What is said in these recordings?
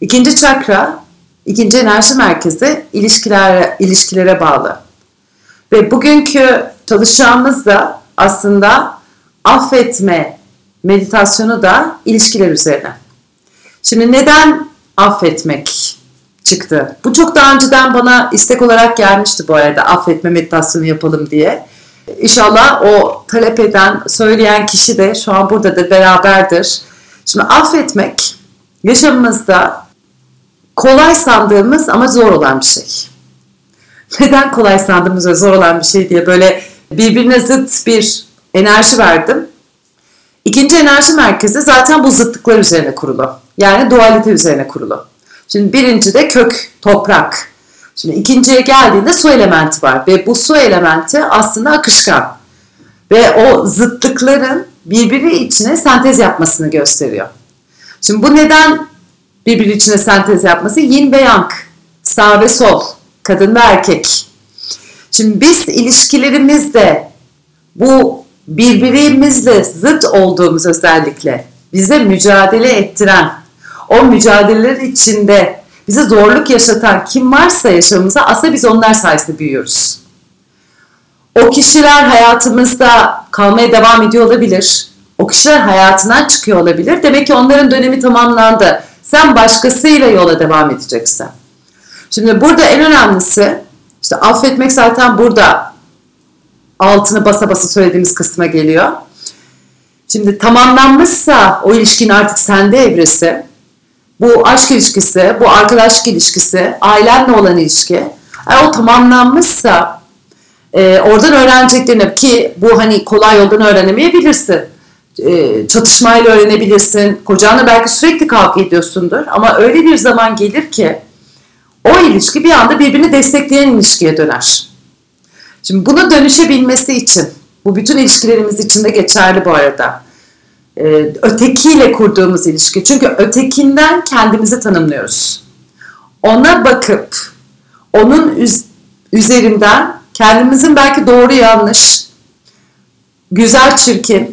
İkinci çakra, ikinci enerji merkezi ilişkilere, ilişkilere bağlı. Ve bugünkü çalışacağımız da aslında affetme meditasyonu da ilişkiler üzerine. Şimdi neden affetmek çıktı? Bu çok daha önceden bana istek olarak gelmişti bu arada affetme meditasyonu yapalım diye. İnşallah o talep eden, söyleyen kişi de şu an burada da beraberdir. Şimdi affetmek yaşamımızda kolay sandığımız ama zor olan bir şey. Neden kolay sandığımız ve zor olan bir şey diye böyle birbirine zıt bir enerji verdim. İkinci enerji merkezi zaten bu zıtlıklar üzerine kurulu. Yani dualite üzerine kurulu. Şimdi birinci de kök, toprak. Şimdi ikinciye geldiğinde su elementi var ve bu su elementi aslında akışkan. Ve o zıtlıkların birbiri içine sentez yapmasını gösteriyor. Şimdi bu neden birbiri içine sentez yapması? Yin ve yang, sağ ve sol, kadın ve erkek. Şimdi biz ilişkilerimizde bu birbirimizle zıt olduğumuz özellikle bize mücadele ettiren, o mücadeleler içinde bize zorluk yaşatan kim varsa yaşamımıza aslında biz onlar sayesinde büyüyoruz. O kişiler hayatımızda kalmaya devam ediyor olabilir. O kişiler hayatından çıkıyor olabilir. Demek ki onların dönemi tamamlandı. Sen başkasıyla yola devam edeceksin. Şimdi burada en önemlisi işte affetmek zaten burada altını basa basa söylediğimiz kısma geliyor. Şimdi tamamlanmışsa o ilişkinin artık sende evresi, bu aşk ilişkisi, bu arkadaşlık ilişkisi, ailenle olan ilişki, eğer o tamamlanmışsa e, oradan öğreneceklerini ki bu hani kolay yoldan öğrenemeyebilirsin. E, çatışmayla öğrenebilirsin. Kocanla belki sürekli kavga ediyorsundur ama öyle bir zaman gelir ki o ilişki bir anda birbirini destekleyen ilişkiye döner. Şimdi buna dönüşebilmesi için, bu bütün ilişkilerimiz için de geçerli bu arada. Ee, ötekiyle kurduğumuz ilişki. Çünkü ötekinden kendimizi tanımlıyoruz. Ona bakıp, onun üz- üzerinden kendimizin belki doğru yanlış, güzel çirkin,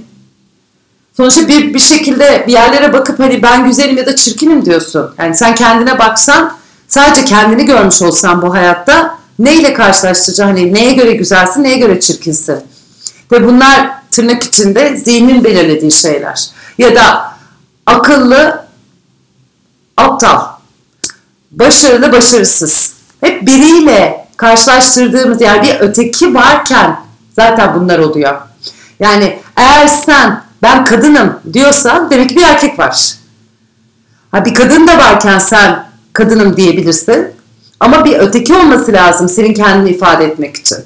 sonuçta bir, bir şekilde bir yerlere bakıp hani ben güzelim ya da çirkinim diyorsun. Yani sen kendine baksan, sadece kendini görmüş olsan bu hayatta neyle karşılaştıracaksın? Hani neye göre güzelsin, neye göre çirkinsin? Ve bunlar tırnak içinde zihnin belirlediği şeyler. Ya da akıllı, aptal, başarılı, başarısız. Hep biriyle karşılaştırdığımız yani bir öteki varken zaten bunlar oluyor. Yani eğer sen ben kadınım diyorsan demek ki bir erkek var. Ha bir kadın da varken sen kadınım diyebilirsin. Ama bir öteki olması lazım senin kendini ifade etmek için.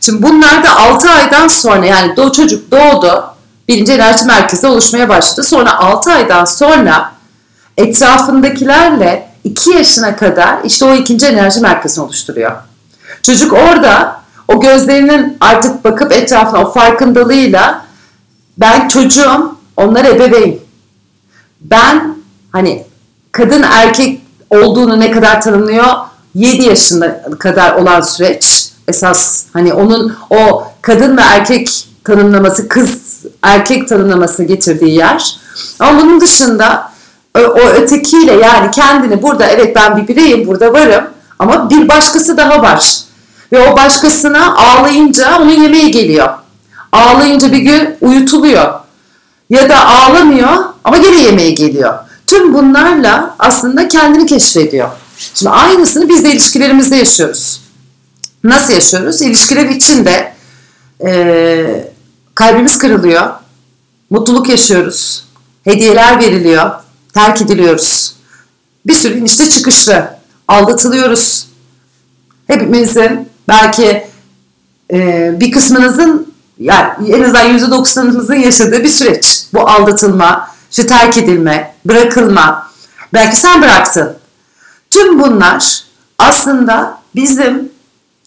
Şimdi bunlar da 6 aydan sonra yani doğ çocuk doğdu. Birinci enerji merkezi oluşmaya başladı. Sonra 6 aydan sonra etrafındakilerle 2 yaşına kadar işte o ikinci enerji merkezini oluşturuyor. Çocuk orada o gözlerinin artık bakıp etrafına o farkındalığıyla ben çocuğum, onlar ebeveyn. Ben hani kadın erkek olduğunu ne kadar tanımlıyor? 7 yaşında kadar olan süreç esas hani onun o kadın ve erkek tanımlaması, kız erkek tanımlaması getirdiği yer. Ama bunun dışında o, o ötekiyle yani kendini burada evet ben bir bireyim burada varım ama bir başkası daha var. Ve o başkasına ağlayınca onun yemeği geliyor. Ağlayınca bir gün uyutuluyor. Ya da ağlamıyor ama gene yemeği geliyor. Tüm bunlarla aslında kendini keşfediyor. Şimdi aynısını biz de ilişkilerimizde yaşıyoruz. Nasıl yaşıyoruz? İlişkiler içinde e, kalbimiz kırılıyor, mutluluk yaşıyoruz, hediyeler veriliyor, terk ediliyoruz. Bir sürü inişte çıkışlı, aldatılıyoruz. Hepimizin belki e, bir kısmınızın yani en azından yüzde doksanımızın yaşadığı bir süreç. Bu aldatılma, şu terk edilme, bırakılma. Belki sen bıraktın. Tüm bunlar aslında bizim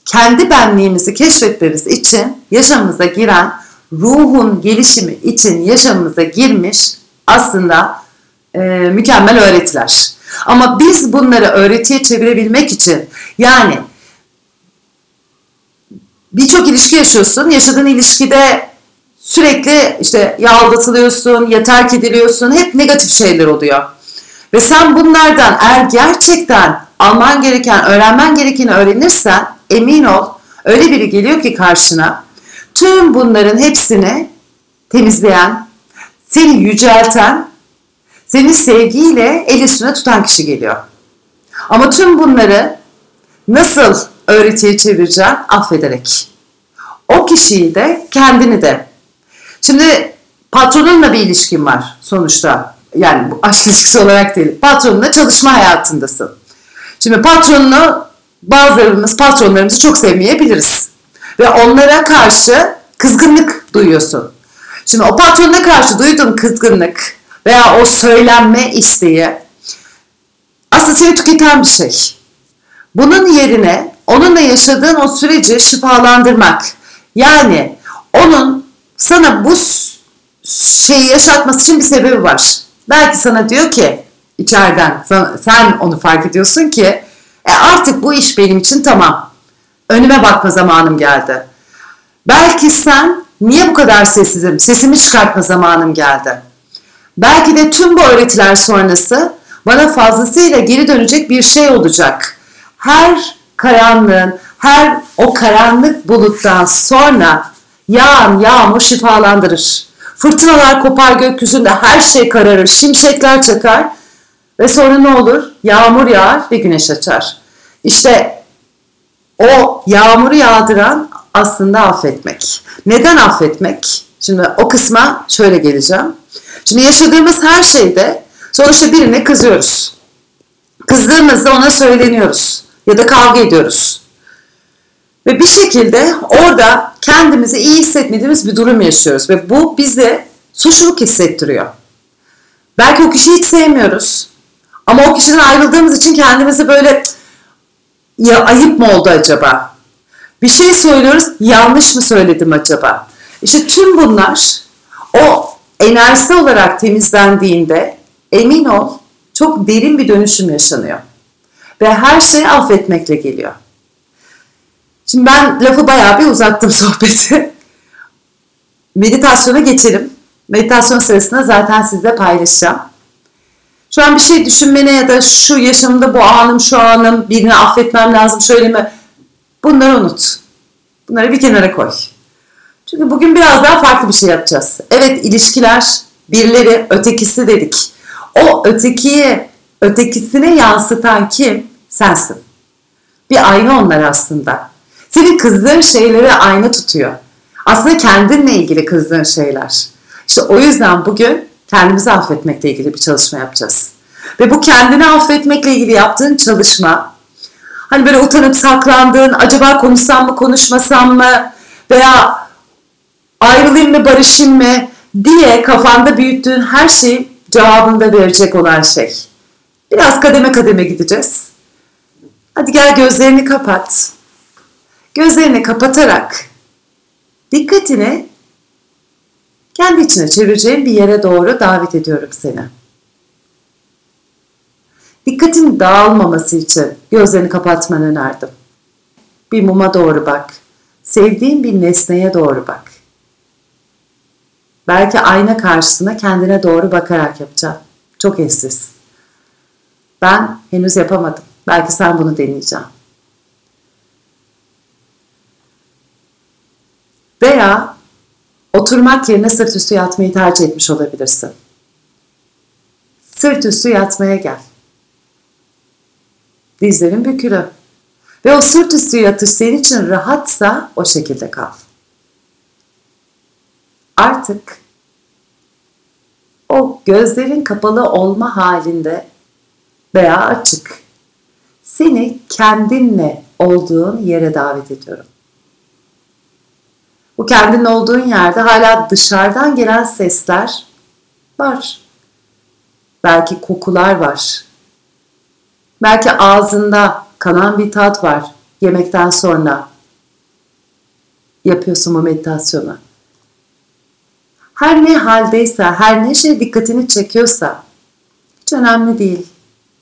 kendi benliğimizi keşfetmemiz için yaşamımıza giren ruhun gelişimi için yaşamımıza girmiş aslında e, mükemmel öğretiler. Ama biz bunları öğretiye çevirebilmek için yani birçok ilişki yaşıyorsun. Yaşadığın ilişkide sürekli işte ya aldatılıyorsun, ya terk ediliyorsun. Hep negatif şeyler oluyor. Ve sen bunlardan eğer gerçekten alman gereken, öğrenmen gerekeni öğrenirsen emin ol öyle biri geliyor ki karşına tüm bunların hepsini temizleyen, seni yücelten, seni sevgiyle el üstüne tutan kişi geliyor. Ama tüm bunları nasıl öğretiye çevireceğim? Affederek. O kişiyi de kendini de. Şimdi patronunla bir ilişkin var sonuçta. Yani bu aşk ilişkisi olarak değil. Patronunla çalışma hayatındasın. Şimdi patronunu bazılarımız patronlarımızı çok sevmeyebiliriz. Ve onlara karşı kızgınlık duyuyorsun. Şimdi o patronuna karşı duyduğun kızgınlık veya o söylenme isteği aslında seni tüketen bir şey. Bunun yerine onunla yaşadığın o süreci şifalandırmak. Yani onun sana bu şeyi yaşatması için bir sebebi var. Belki sana diyor ki içeriden sen onu fark ediyorsun ki e artık bu iş benim için tamam. Önüme bakma zamanım geldi. Belki sen niye bu kadar sessizim? Sesimi çıkartma zamanım geldi. Belki de tüm bu öğretiler sonrası bana fazlasıyla geri dönecek bir şey olacak. Her karanlığın, her o karanlık buluttan sonra yağan yağmur şifalandırır. Fırtınalar kopar gökyüzünde, her şey kararır, şimşekler çakar ve sonra ne olur? Yağmur yağar ve güneş açar. İşte o yağmuru yağdıran aslında affetmek. Neden affetmek? Şimdi o kısma şöyle geleceğim. Şimdi yaşadığımız her şeyde sonuçta birine kızıyoruz. Kızdığımızda ona söyleniyoruz ya da kavga ediyoruz. Ve bir şekilde orada kendimizi iyi hissetmediğimiz bir durum yaşıyoruz ve bu bize suçluluk hissettiriyor. Belki o kişiyi hiç sevmiyoruz ama o kişiden ayrıldığımız için kendimizi böyle ya ayıp mı oldu acaba? Bir şey söylüyoruz, yanlış mı söyledim acaba? İşte tüm bunlar o enerji olarak temizlendiğinde emin ol çok derin bir dönüşüm yaşanıyor. Ve her şey affetmekle geliyor. Şimdi ben lafı bayağı bir uzattım sohbeti. Meditasyona geçelim. Meditasyon sırasında zaten sizle paylaşacağım. Şu an bir şey düşünmene ya da şu yaşamda bu anım şu anım birini affetmem lazım şöyle mi? Bunları unut. Bunları bir kenara koy. Çünkü bugün biraz daha farklı bir şey yapacağız. Evet ilişkiler, birileri, ötekisi dedik. O ötekiyi, ötekisine yansıtan kim? Sensin. Bir ayna onlar aslında. Senin kızdığın şeyleri ayna tutuyor. Aslında kendinle ilgili kızdığın şeyler. İşte o yüzden bugün kendimizi affetmekle ilgili bir çalışma yapacağız. Ve bu kendini affetmekle ilgili yaptığın çalışma hani böyle utanıp saklandığın acaba konuşsam mı konuşmasam mı veya ayrılayım mı barışayım mı diye kafanda büyüttüğün her şeyi cevabında verecek olan şey. Biraz kademe kademe gideceğiz. Hadi gel gözlerini kapat. Gözlerini kapatarak dikkatini kendi içine çevireceğin bir yere doğru davet ediyorum seni. Dikkatin dağılmaması için gözlerini kapatmanı önerdim. Bir muma doğru bak. Sevdiğin bir nesneye doğru bak. Belki ayna karşısına kendine doğru bakarak yapacağım. Çok eşsiz. Ben henüz yapamadım. Belki sen bunu deneyeceğim. Veya oturmak yerine sırt üstü yatmayı tercih etmiş olabilirsin. Sırt üstü yatmaya gel. Dizlerin bükülü. Ve o sırt üstü yatış senin için rahatsa o şekilde kal. Artık o gözlerin kapalı olma halinde veya açık seni kendinle olduğun yere davet ediyorum. Bu kendin olduğun yerde hala dışarıdan gelen sesler var. Belki kokular var. Belki ağzında kanan bir tat var yemekten sonra. Yapıyorsun bu meditasyonu. Her ne haldeyse, her ne şey dikkatini çekiyorsa hiç önemli değil.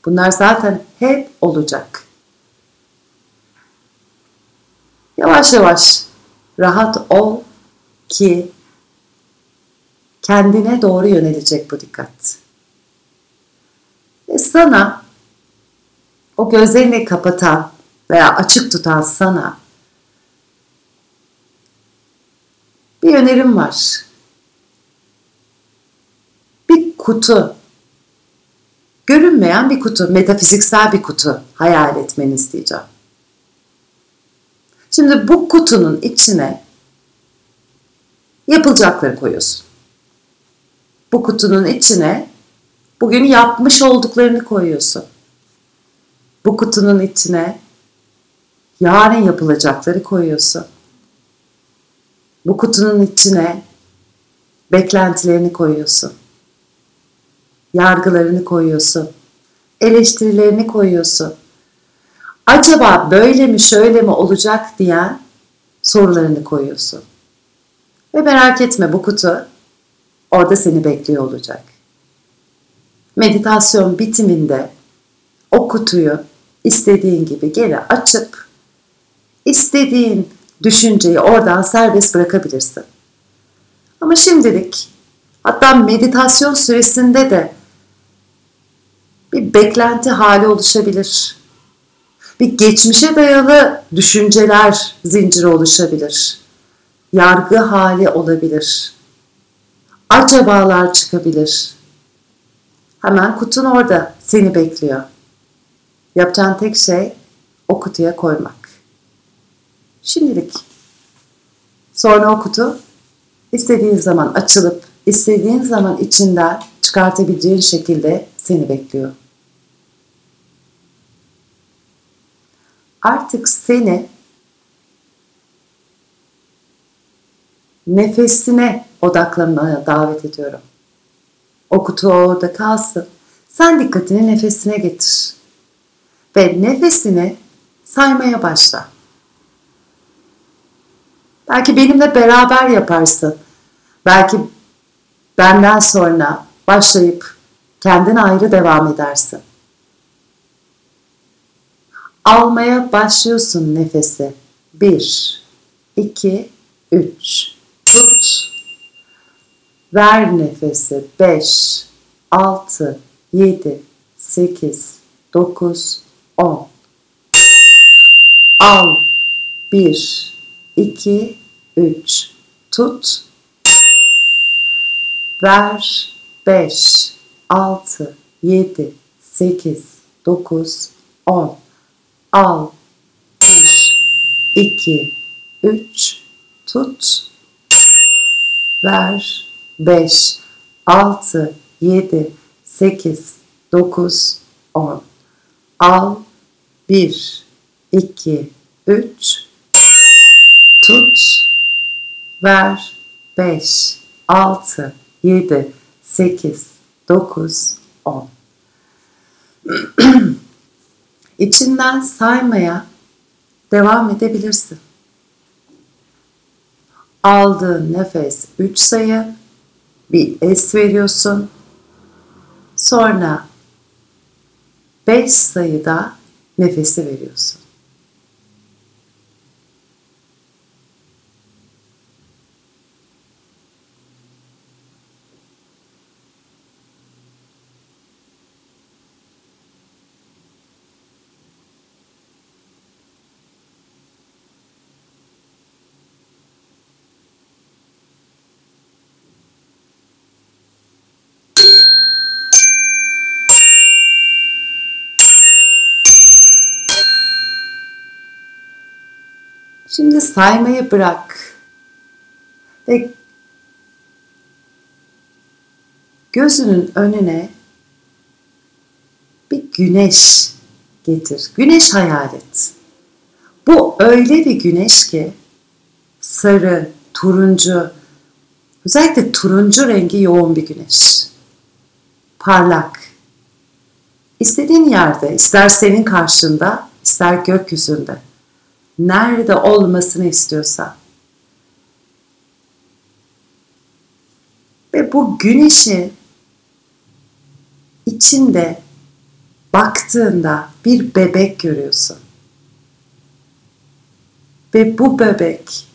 Bunlar zaten hep olacak. Yavaş yavaş rahat ol ki kendine doğru yönelecek bu dikkat. Ve sana o gözlerini kapatan veya açık tutan sana bir önerim var. Bir kutu, görünmeyen bir kutu, metafiziksel bir kutu hayal etmeni isteyeceğim. Şimdi bu kutunun içine yapılacakları koyuyorsun. Bu kutunun içine bugün yapmış olduklarını koyuyorsun. Bu kutunun içine yarın yapılacakları koyuyorsun. Bu kutunun içine beklentilerini koyuyorsun. Yargılarını koyuyorsun. Eleştirilerini koyuyorsun. Acaba böyle mi şöyle mi olacak diyen sorularını koyuyorsun. Ve merak etme bu kutu orada seni bekliyor olacak. Meditasyon bitiminde o kutuyu istediğin gibi geri açıp istediğin düşünceyi oradan serbest bırakabilirsin. Ama şimdilik hatta meditasyon süresinde de bir beklenti hali oluşabilir. Bir geçmişe dayalı düşünceler zinciri oluşabilir. Yargı hali olabilir. Acabalar çıkabilir. Hemen kutun orada seni bekliyor. Yapacağın tek şey o kutuya koymak. Şimdilik. Sonra o kutu istediğin zaman açılıp istediğin zaman içinden çıkartabileceğin şekilde seni bekliyor. Artık seni nefesine odaklanmaya davet ediyorum. O kutu orada kalsın. Sen dikkatini nefesine getir. Ve nefesini saymaya başla. Belki benimle beraber yaparsın. Belki benden sonra başlayıp kendin ayrı devam edersin. Almaya başlıyorsun nefesi. Bir, iki, üç. Tut. Ver nefesi. Beş, altı, yedi, sekiz, dokuz, on. Al. Bir, iki, üç. Tut. Ver. Beş, altı, yedi, sekiz, dokuz, on. Al. Bir, iki, üç. Tut. Ver. Beş, altı, yedi, sekiz, dokuz, on. Al. Bir, iki, üç tut, ver, 5, 6, 7, 8, 9, 10. İçinden saymaya devam edebilirsin. Aldığın nefes 3 sayı, bir es veriyorsun. Sonra 5 sayıda nefesi veriyorsun. Şimdi saymayı bırak. Ve gözünün önüne bir güneş getir. Güneş hayal et. Bu öyle bir güneş ki sarı, turuncu, özellikle turuncu rengi yoğun bir güneş. Parlak. İstediğin yerde, ister senin karşında, ister gökyüzünde nerede olmasını istiyorsa. Ve bu güneşi içinde baktığında bir bebek görüyorsun. Ve bu bebek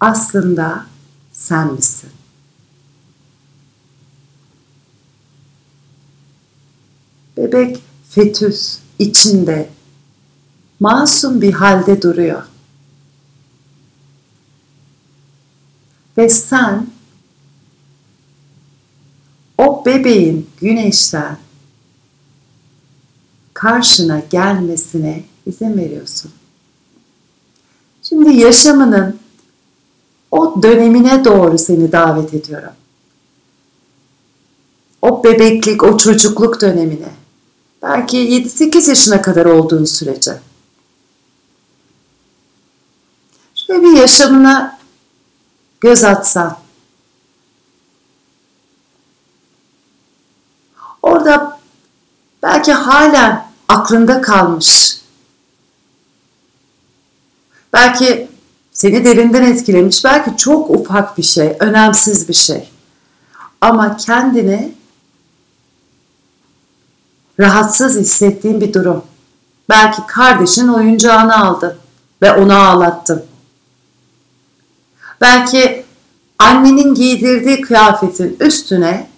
aslında sen misin? Bebek fetüs içinde masum bir halde duruyor. Ve sen o bebeğin güneşten karşına gelmesine izin veriyorsun. Şimdi yaşamının o dönemine doğru seni davet ediyorum. O bebeklik, o çocukluk dönemine. Belki 7-8 yaşına kadar olduğun sürece. Şöyle bir yaşamına göz atsan. Orada belki halen aklında kalmış. Belki seni derinden etkilemiş. Belki çok ufak bir şey, önemsiz bir şey. Ama kendini rahatsız hissettiğin bir durum. Belki kardeşin oyuncağını aldı ve onu ağlattın. Belki annenin giydirdiği kıyafetin üstüne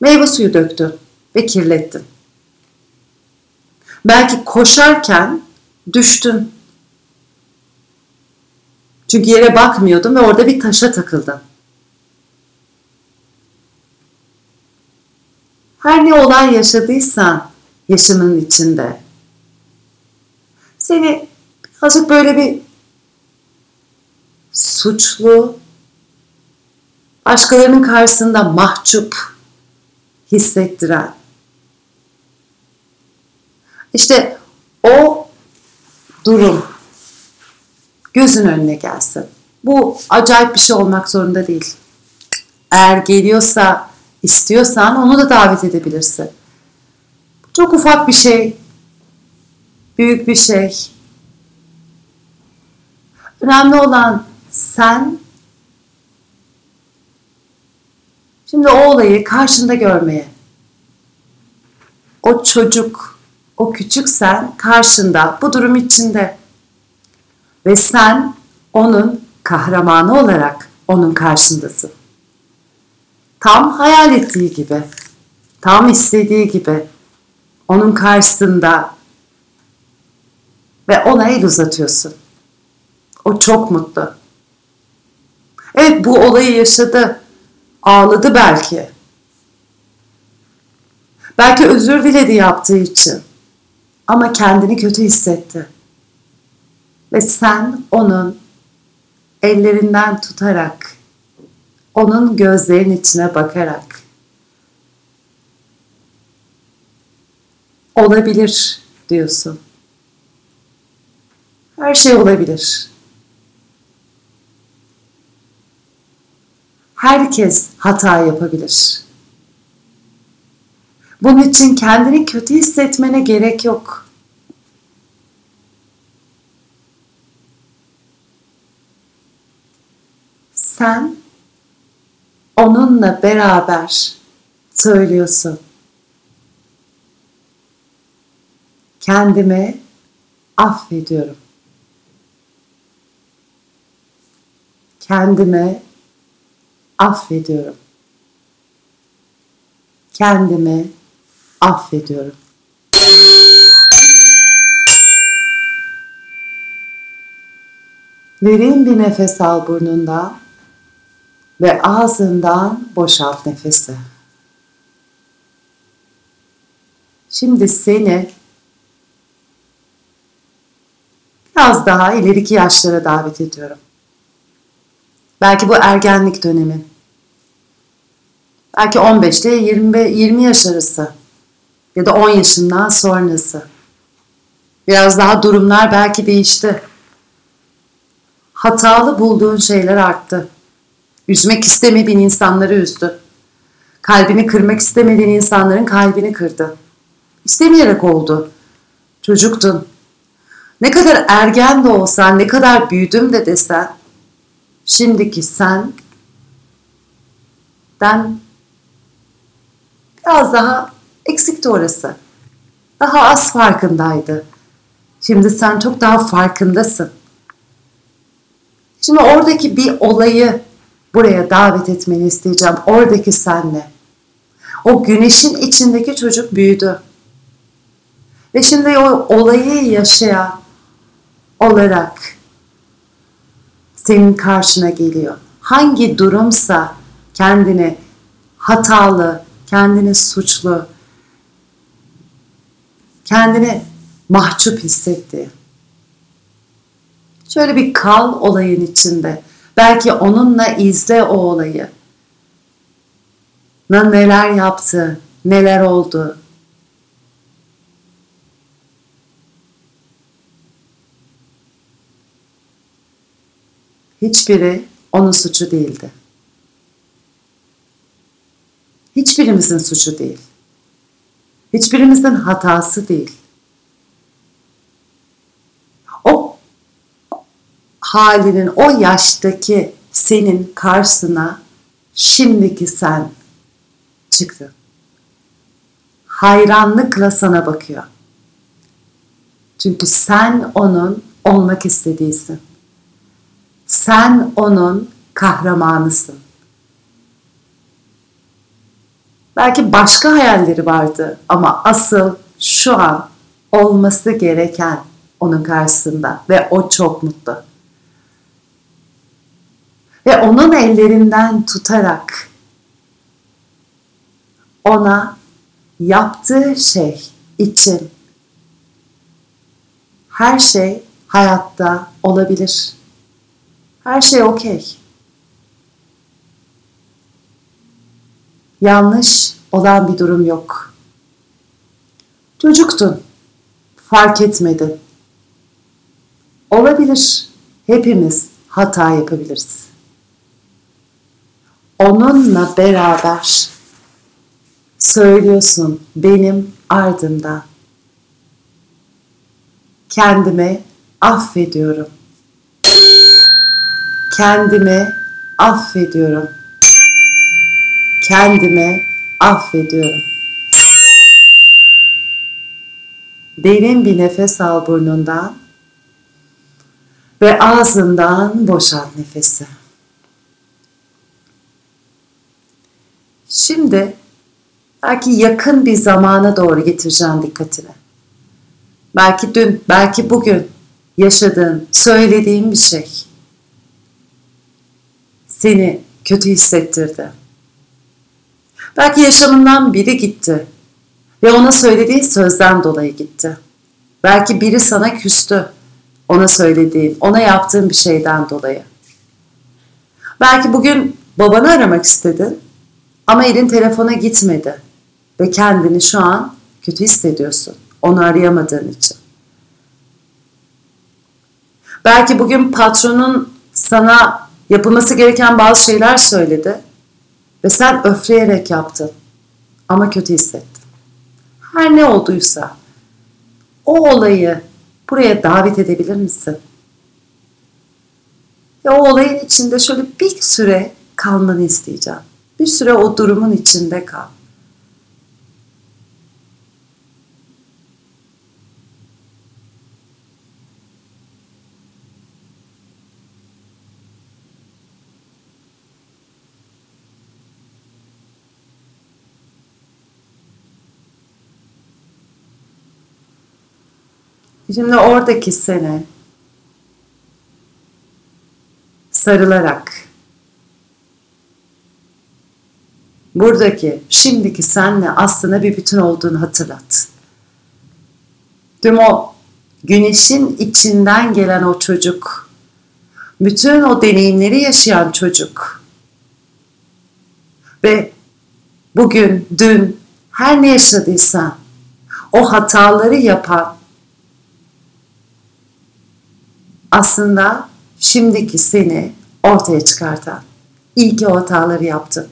meyve suyu döktün ve kirlettin. Belki koşarken düştün. Çünkü yere bakmıyordun ve orada bir taşa takıldın. Her ne olay yaşadıysan yaşamının içinde seni birazcık böyle bir suçlu, başkalarının karşısında mahcup hissettiren. İşte o durum gözün önüne gelsin. Bu acayip bir şey olmak zorunda değil. Eğer geliyorsa, istiyorsan onu da davet edebilirsin. Çok ufak bir şey, büyük bir şey. Önemli olan sen şimdi o olayı karşında görmeye. O çocuk, o küçük sen karşında, bu durum içinde. Ve sen onun kahramanı olarak onun karşındasın. Tam hayal ettiği gibi, tam istediği gibi onun karşısında ve ona el uzatıyorsun. O çok mutlu. Evet bu olayı yaşadı. Ağladı belki. Belki özür diledi yaptığı için. Ama kendini kötü hissetti. Ve sen onun ellerinden tutarak, onun gözlerin içine bakarak olabilir diyorsun. Her şey olabilir. Herkes hata yapabilir. Bunun için kendini kötü hissetmene gerek yok. Sen onunla beraber söylüyorsun. Kendimi affediyorum. Kendime affediyorum. Kendimi affediyorum. Derin bir nefes al burnundan ve ağzından boşalt nefesi. Şimdi seni biraz daha ileriki yaşlara davet ediyorum. Belki bu ergenlik dönemin. Belki 15 ile 20, 20 yaş arası ya da 10 yaşından sonrası. Biraz daha durumlar belki değişti. Hatalı bulduğun şeyler arttı. Üzmek istemediğin insanları üzdü. Kalbini kırmak istemediğin insanların kalbini kırdı. İstemeyerek oldu. Çocuktun. Ne kadar ergen de olsan, ne kadar büyüdüm de desen, şimdiki sen den biraz daha eksikti orası. Daha az farkındaydı. Şimdi sen çok daha farkındasın. Şimdi oradaki bir olayı buraya davet etmeni isteyeceğim. Oradaki senle. O güneşin içindeki çocuk büyüdü. Ve şimdi o olayı yaşayan olarak senin karşına geliyor. Hangi durumsa kendini hatalı, kendini suçlu, kendini mahcup hissetti. Şöyle bir kal olayın içinde. Belki onunla izle o olayı. Neler yaptı, neler oldu. Hiçbiri onun suçu değildi. Hiçbirimizin suçu değil. Hiçbirimizin hatası değil. O halinin, o yaştaki senin karşısına şimdiki sen çıktı. Hayranlıkla sana bakıyor. Çünkü sen onun olmak istediğisin. Sen onun kahramanısın. Belki başka hayalleri vardı ama asıl şu an olması gereken onun karşısında ve o çok mutlu. Ve onun ellerinden tutarak ona yaptığı şey için her şey hayatta olabilir. Her şey okey. Yanlış olan bir durum yok. Çocuktun. Fark etmedin. Olabilir. Hepimiz hata yapabiliriz. Onunla beraber söylüyorsun benim ardımda. Kendimi affediyorum. Kendimi affediyorum. Kendimi affediyorum. Derin bir nefes al burnundan ve ağzından boşalt nefesi. Şimdi belki yakın bir zamana doğru getireceğim dikkatini. Belki dün, belki bugün yaşadığın, söylediğin bir şey seni kötü hissettirdi. Belki yaşamından biri gitti ve ona söylediği sözden dolayı gitti. Belki biri sana küstü ona söylediğin, ona yaptığın bir şeyden dolayı. Belki bugün babanı aramak istedin ama elin telefona gitmedi ve kendini şu an kötü hissediyorsun onu arayamadığın için. Belki bugün patronun sana yapılması gereken bazı şeyler söyledi ve sen öfleyerek yaptın ama kötü hissettin. Her ne olduysa o olayı buraya davet edebilir misin? Ve o olayın içinde şöyle bir süre kalmanı isteyeceğim. Bir süre o durumun içinde kal. Şimdi oradaki seni sarılarak buradaki şimdiki senle aslında bir bütün olduğunu hatırlat. Tüm o güneşin içinden gelen o çocuk, bütün o deneyimleri yaşayan çocuk ve bugün, dün her ne yaşadıysan o hataları yapan aslında şimdiki seni ortaya çıkartan. İyi ki o hataları yaptın.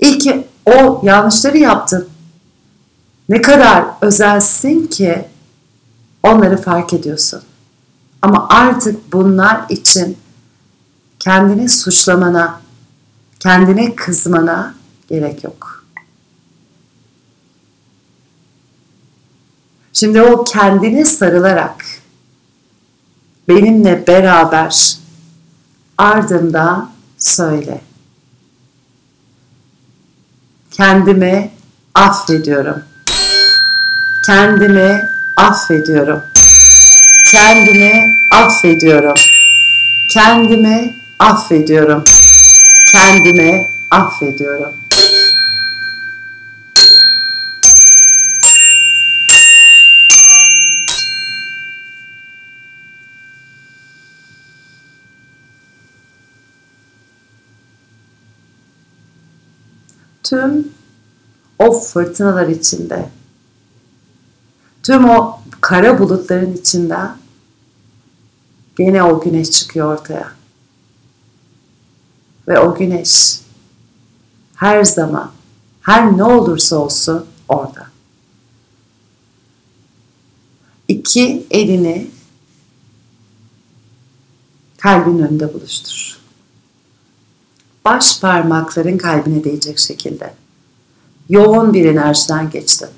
İyi ki o yanlışları yaptın. Ne kadar özelsin ki onları fark ediyorsun. Ama artık bunlar için kendini suçlamana, kendine kızmana gerek yok. Şimdi o kendini sarılarak benimle beraber ardında söyle. Kendimi affediyorum. Kendimi affediyorum. Kendimi affediyorum. Kendimi affediyorum. Kendimi affediyorum. Tüm o fırtınalar içinde, tüm o kara bulutların içinden Yine o güneş çıkıyor ortaya. Ve o güneş her zaman, her ne olursa olsun orada. İki elini kalbin önünde buluştur. Baş parmakların kalbine değecek şekilde. Yoğun bir enerjiden geçtin.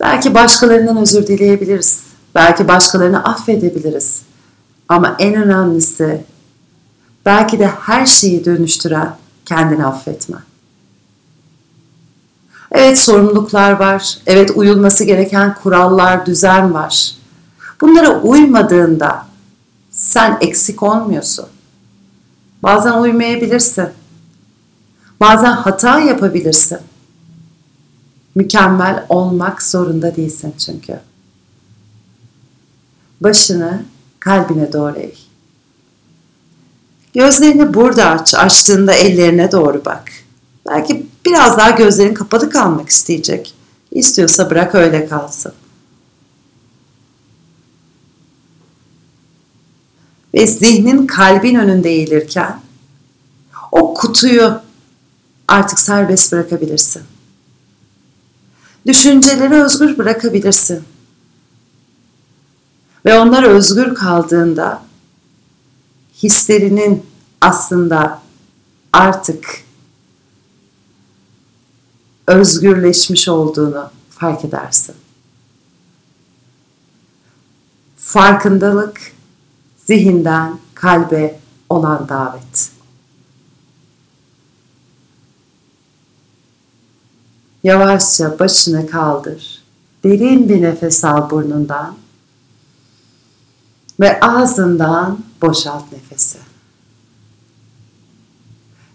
Belki başkalarından özür dileyebiliriz. Belki başkalarını affedebiliriz. Ama en önemlisi belki de her şeyi dönüştüren kendini affetme. Evet sorumluluklar var. Evet uyulması gereken kurallar, düzen var. Bunlara uymadığında sen eksik olmuyorsun. Bazen uymayabilirsin. Bazen hata yapabilirsin. Mükemmel olmak zorunda değilsin çünkü. Başını kalbine doğru eğ. Gözlerini burada aç. Açtığında ellerine doğru bak. Belki biraz daha gözlerin kapalı kalmak isteyecek. İstiyorsa bırak öyle kalsın. Ve zihnin kalbin önünde eğilirken o kutuyu artık serbest bırakabilirsin. Düşünceleri özgür bırakabilirsin. Ve onlar özgür kaldığında hislerinin aslında artık özgürleşmiş olduğunu fark edersin. Farkındalık zihinden kalbe olan davet. Yavaşça başını kaldır. Derin bir nefes al burnundan ve ağzından boşalt nefesi.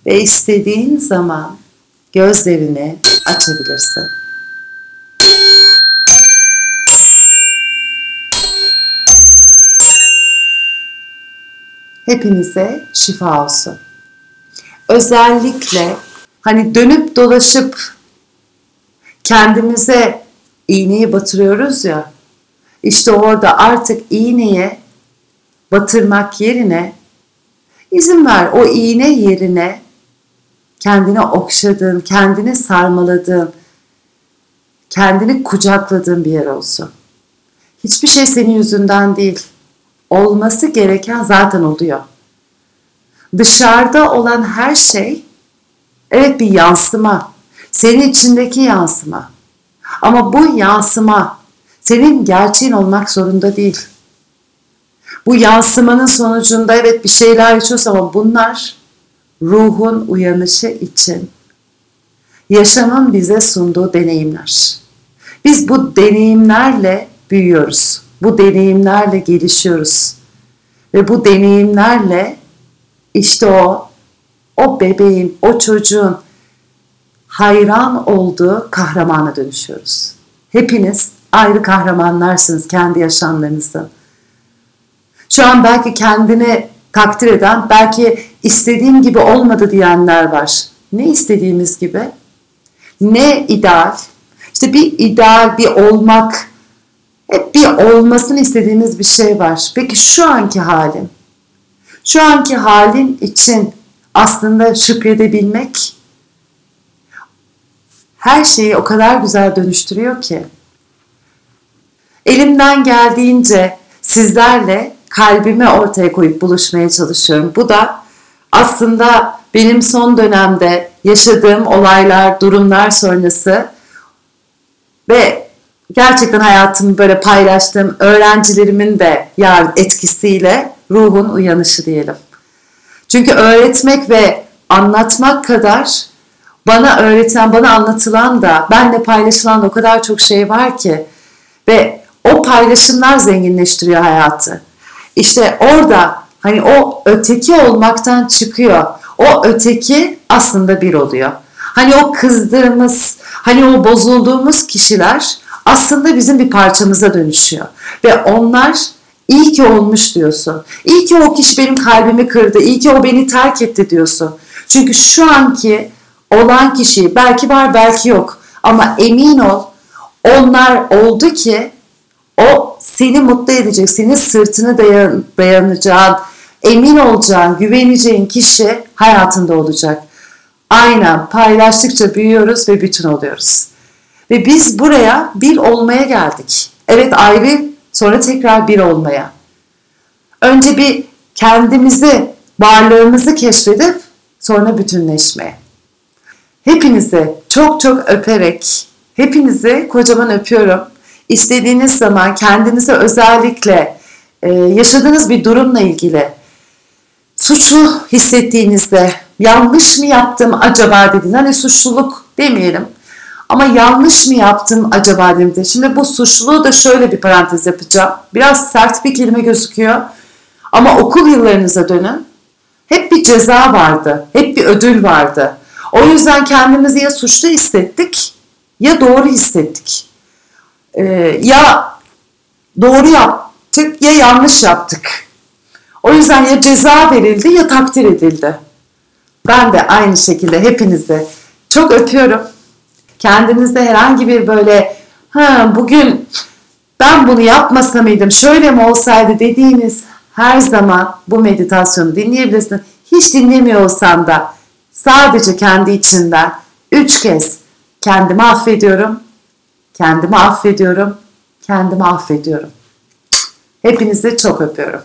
Ve istediğin zaman gözlerini açabilirsin. Hepinize şifa olsun. Özellikle hani dönüp dolaşıp kendimize iğneyi batırıyoruz ya. İşte orada artık iğneye batırmak yerine izin ver o iğne yerine kendini okşadığın, kendini sarmaladığın, kendini kucakladığın bir yer olsun. Hiçbir şey senin yüzünden değil. Olması gereken zaten oluyor. Dışarıda olan her şey evet bir yansıma. Senin içindeki yansıma. Ama bu yansıma senin gerçeğin olmak zorunda değil. Bu yansımanın sonucunda evet bir şeyler yaşıyoruz ama bunlar ruhun uyanışı için yaşamın bize sunduğu deneyimler. Biz bu deneyimlerle büyüyoruz. Bu deneyimlerle gelişiyoruz. Ve bu deneyimlerle işte o o bebeğin, o çocuğun hayran olduğu kahramana dönüşüyoruz. Hepiniz ayrı kahramanlarsınız kendi yaşamlarınızda. Şu an belki kendini takdir eden, belki istediğim gibi olmadı diyenler var. Ne istediğimiz gibi? Ne ideal? İşte bir ideal, bir olmak, bir olmasını istediğimiz bir şey var. Peki şu anki halin? Şu anki halin için aslında şükredebilmek her şeyi o kadar güzel dönüştürüyor ki. Elimden geldiğince sizlerle kalbimi ortaya koyup buluşmaya çalışıyorum. Bu da aslında benim son dönemde yaşadığım olaylar, durumlar sonrası ve gerçekten hayatımı böyle paylaştığım öğrencilerimin de yar etkisiyle ruhun uyanışı diyelim. Çünkü öğretmek ve anlatmak kadar bana öğreten, bana anlatılan da, benle paylaşılan da o kadar çok şey var ki ve o paylaşımlar zenginleştiriyor hayatı. İşte orada hani o öteki olmaktan çıkıyor. O öteki aslında bir oluyor. Hani o kızdığımız, hani o bozulduğumuz kişiler aslında bizim bir parçamıza dönüşüyor. Ve onlar iyi ki olmuş diyorsun. İyi ki o kişi benim kalbimi kırdı. İyi ki o beni terk etti diyorsun. Çünkü şu anki olan kişi belki var belki yok. Ama emin ol onlar oldu ki o seni mutlu edecek, senin sırtını dayan, dayanacağın, emin olacağın, güveneceğin kişi hayatında olacak. Aynen paylaştıkça büyüyoruz ve bütün oluyoruz. Ve biz buraya bir olmaya geldik. Evet ayrı sonra tekrar bir olmaya. Önce bir kendimizi, varlığımızı keşfedip sonra bütünleşmeye. Hepinizi çok çok öperek, hepinizi kocaman öpüyorum. İstediğiniz zaman kendinize özellikle e, yaşadığınız bir durumla ilgili suçlu hissettiğinizde yanlış mı yaptım acaba dediğinizde hani suçluluk demeyelim ama yanlış mı yaptım acaba dediğinizde şimdi bu suçluluğu da şöyle bir parantez yapacağım. Biraz sert bir kelime gözüküyor. Ama okul yıllarınıza dönün. Hep bir ceza vardı. Hep bir ödül vardı. O yüzden kendimizi ya suçlu hissettik ya doğru hissettik. Ee, ya doğru yaptık ya yanlış yaptık. O yüzden ya ceza verildi ya takdir edildi. Ben de aynı şekilde hepinizi çok öpüyorum. Kendinizde herhangi bir böyle ha bugün ben bunu yapmasa mıydım, şöyle mi olsaydı dediğiniz her zaman bu meditasyonu dinleyebilirsin. Hiç dinlemiyor olsan da sadece kendi içinden üç kez kendimi affediyorum, kendimi affediyorum, kendimi affediyorum. Hepinizi çok öpüyorum.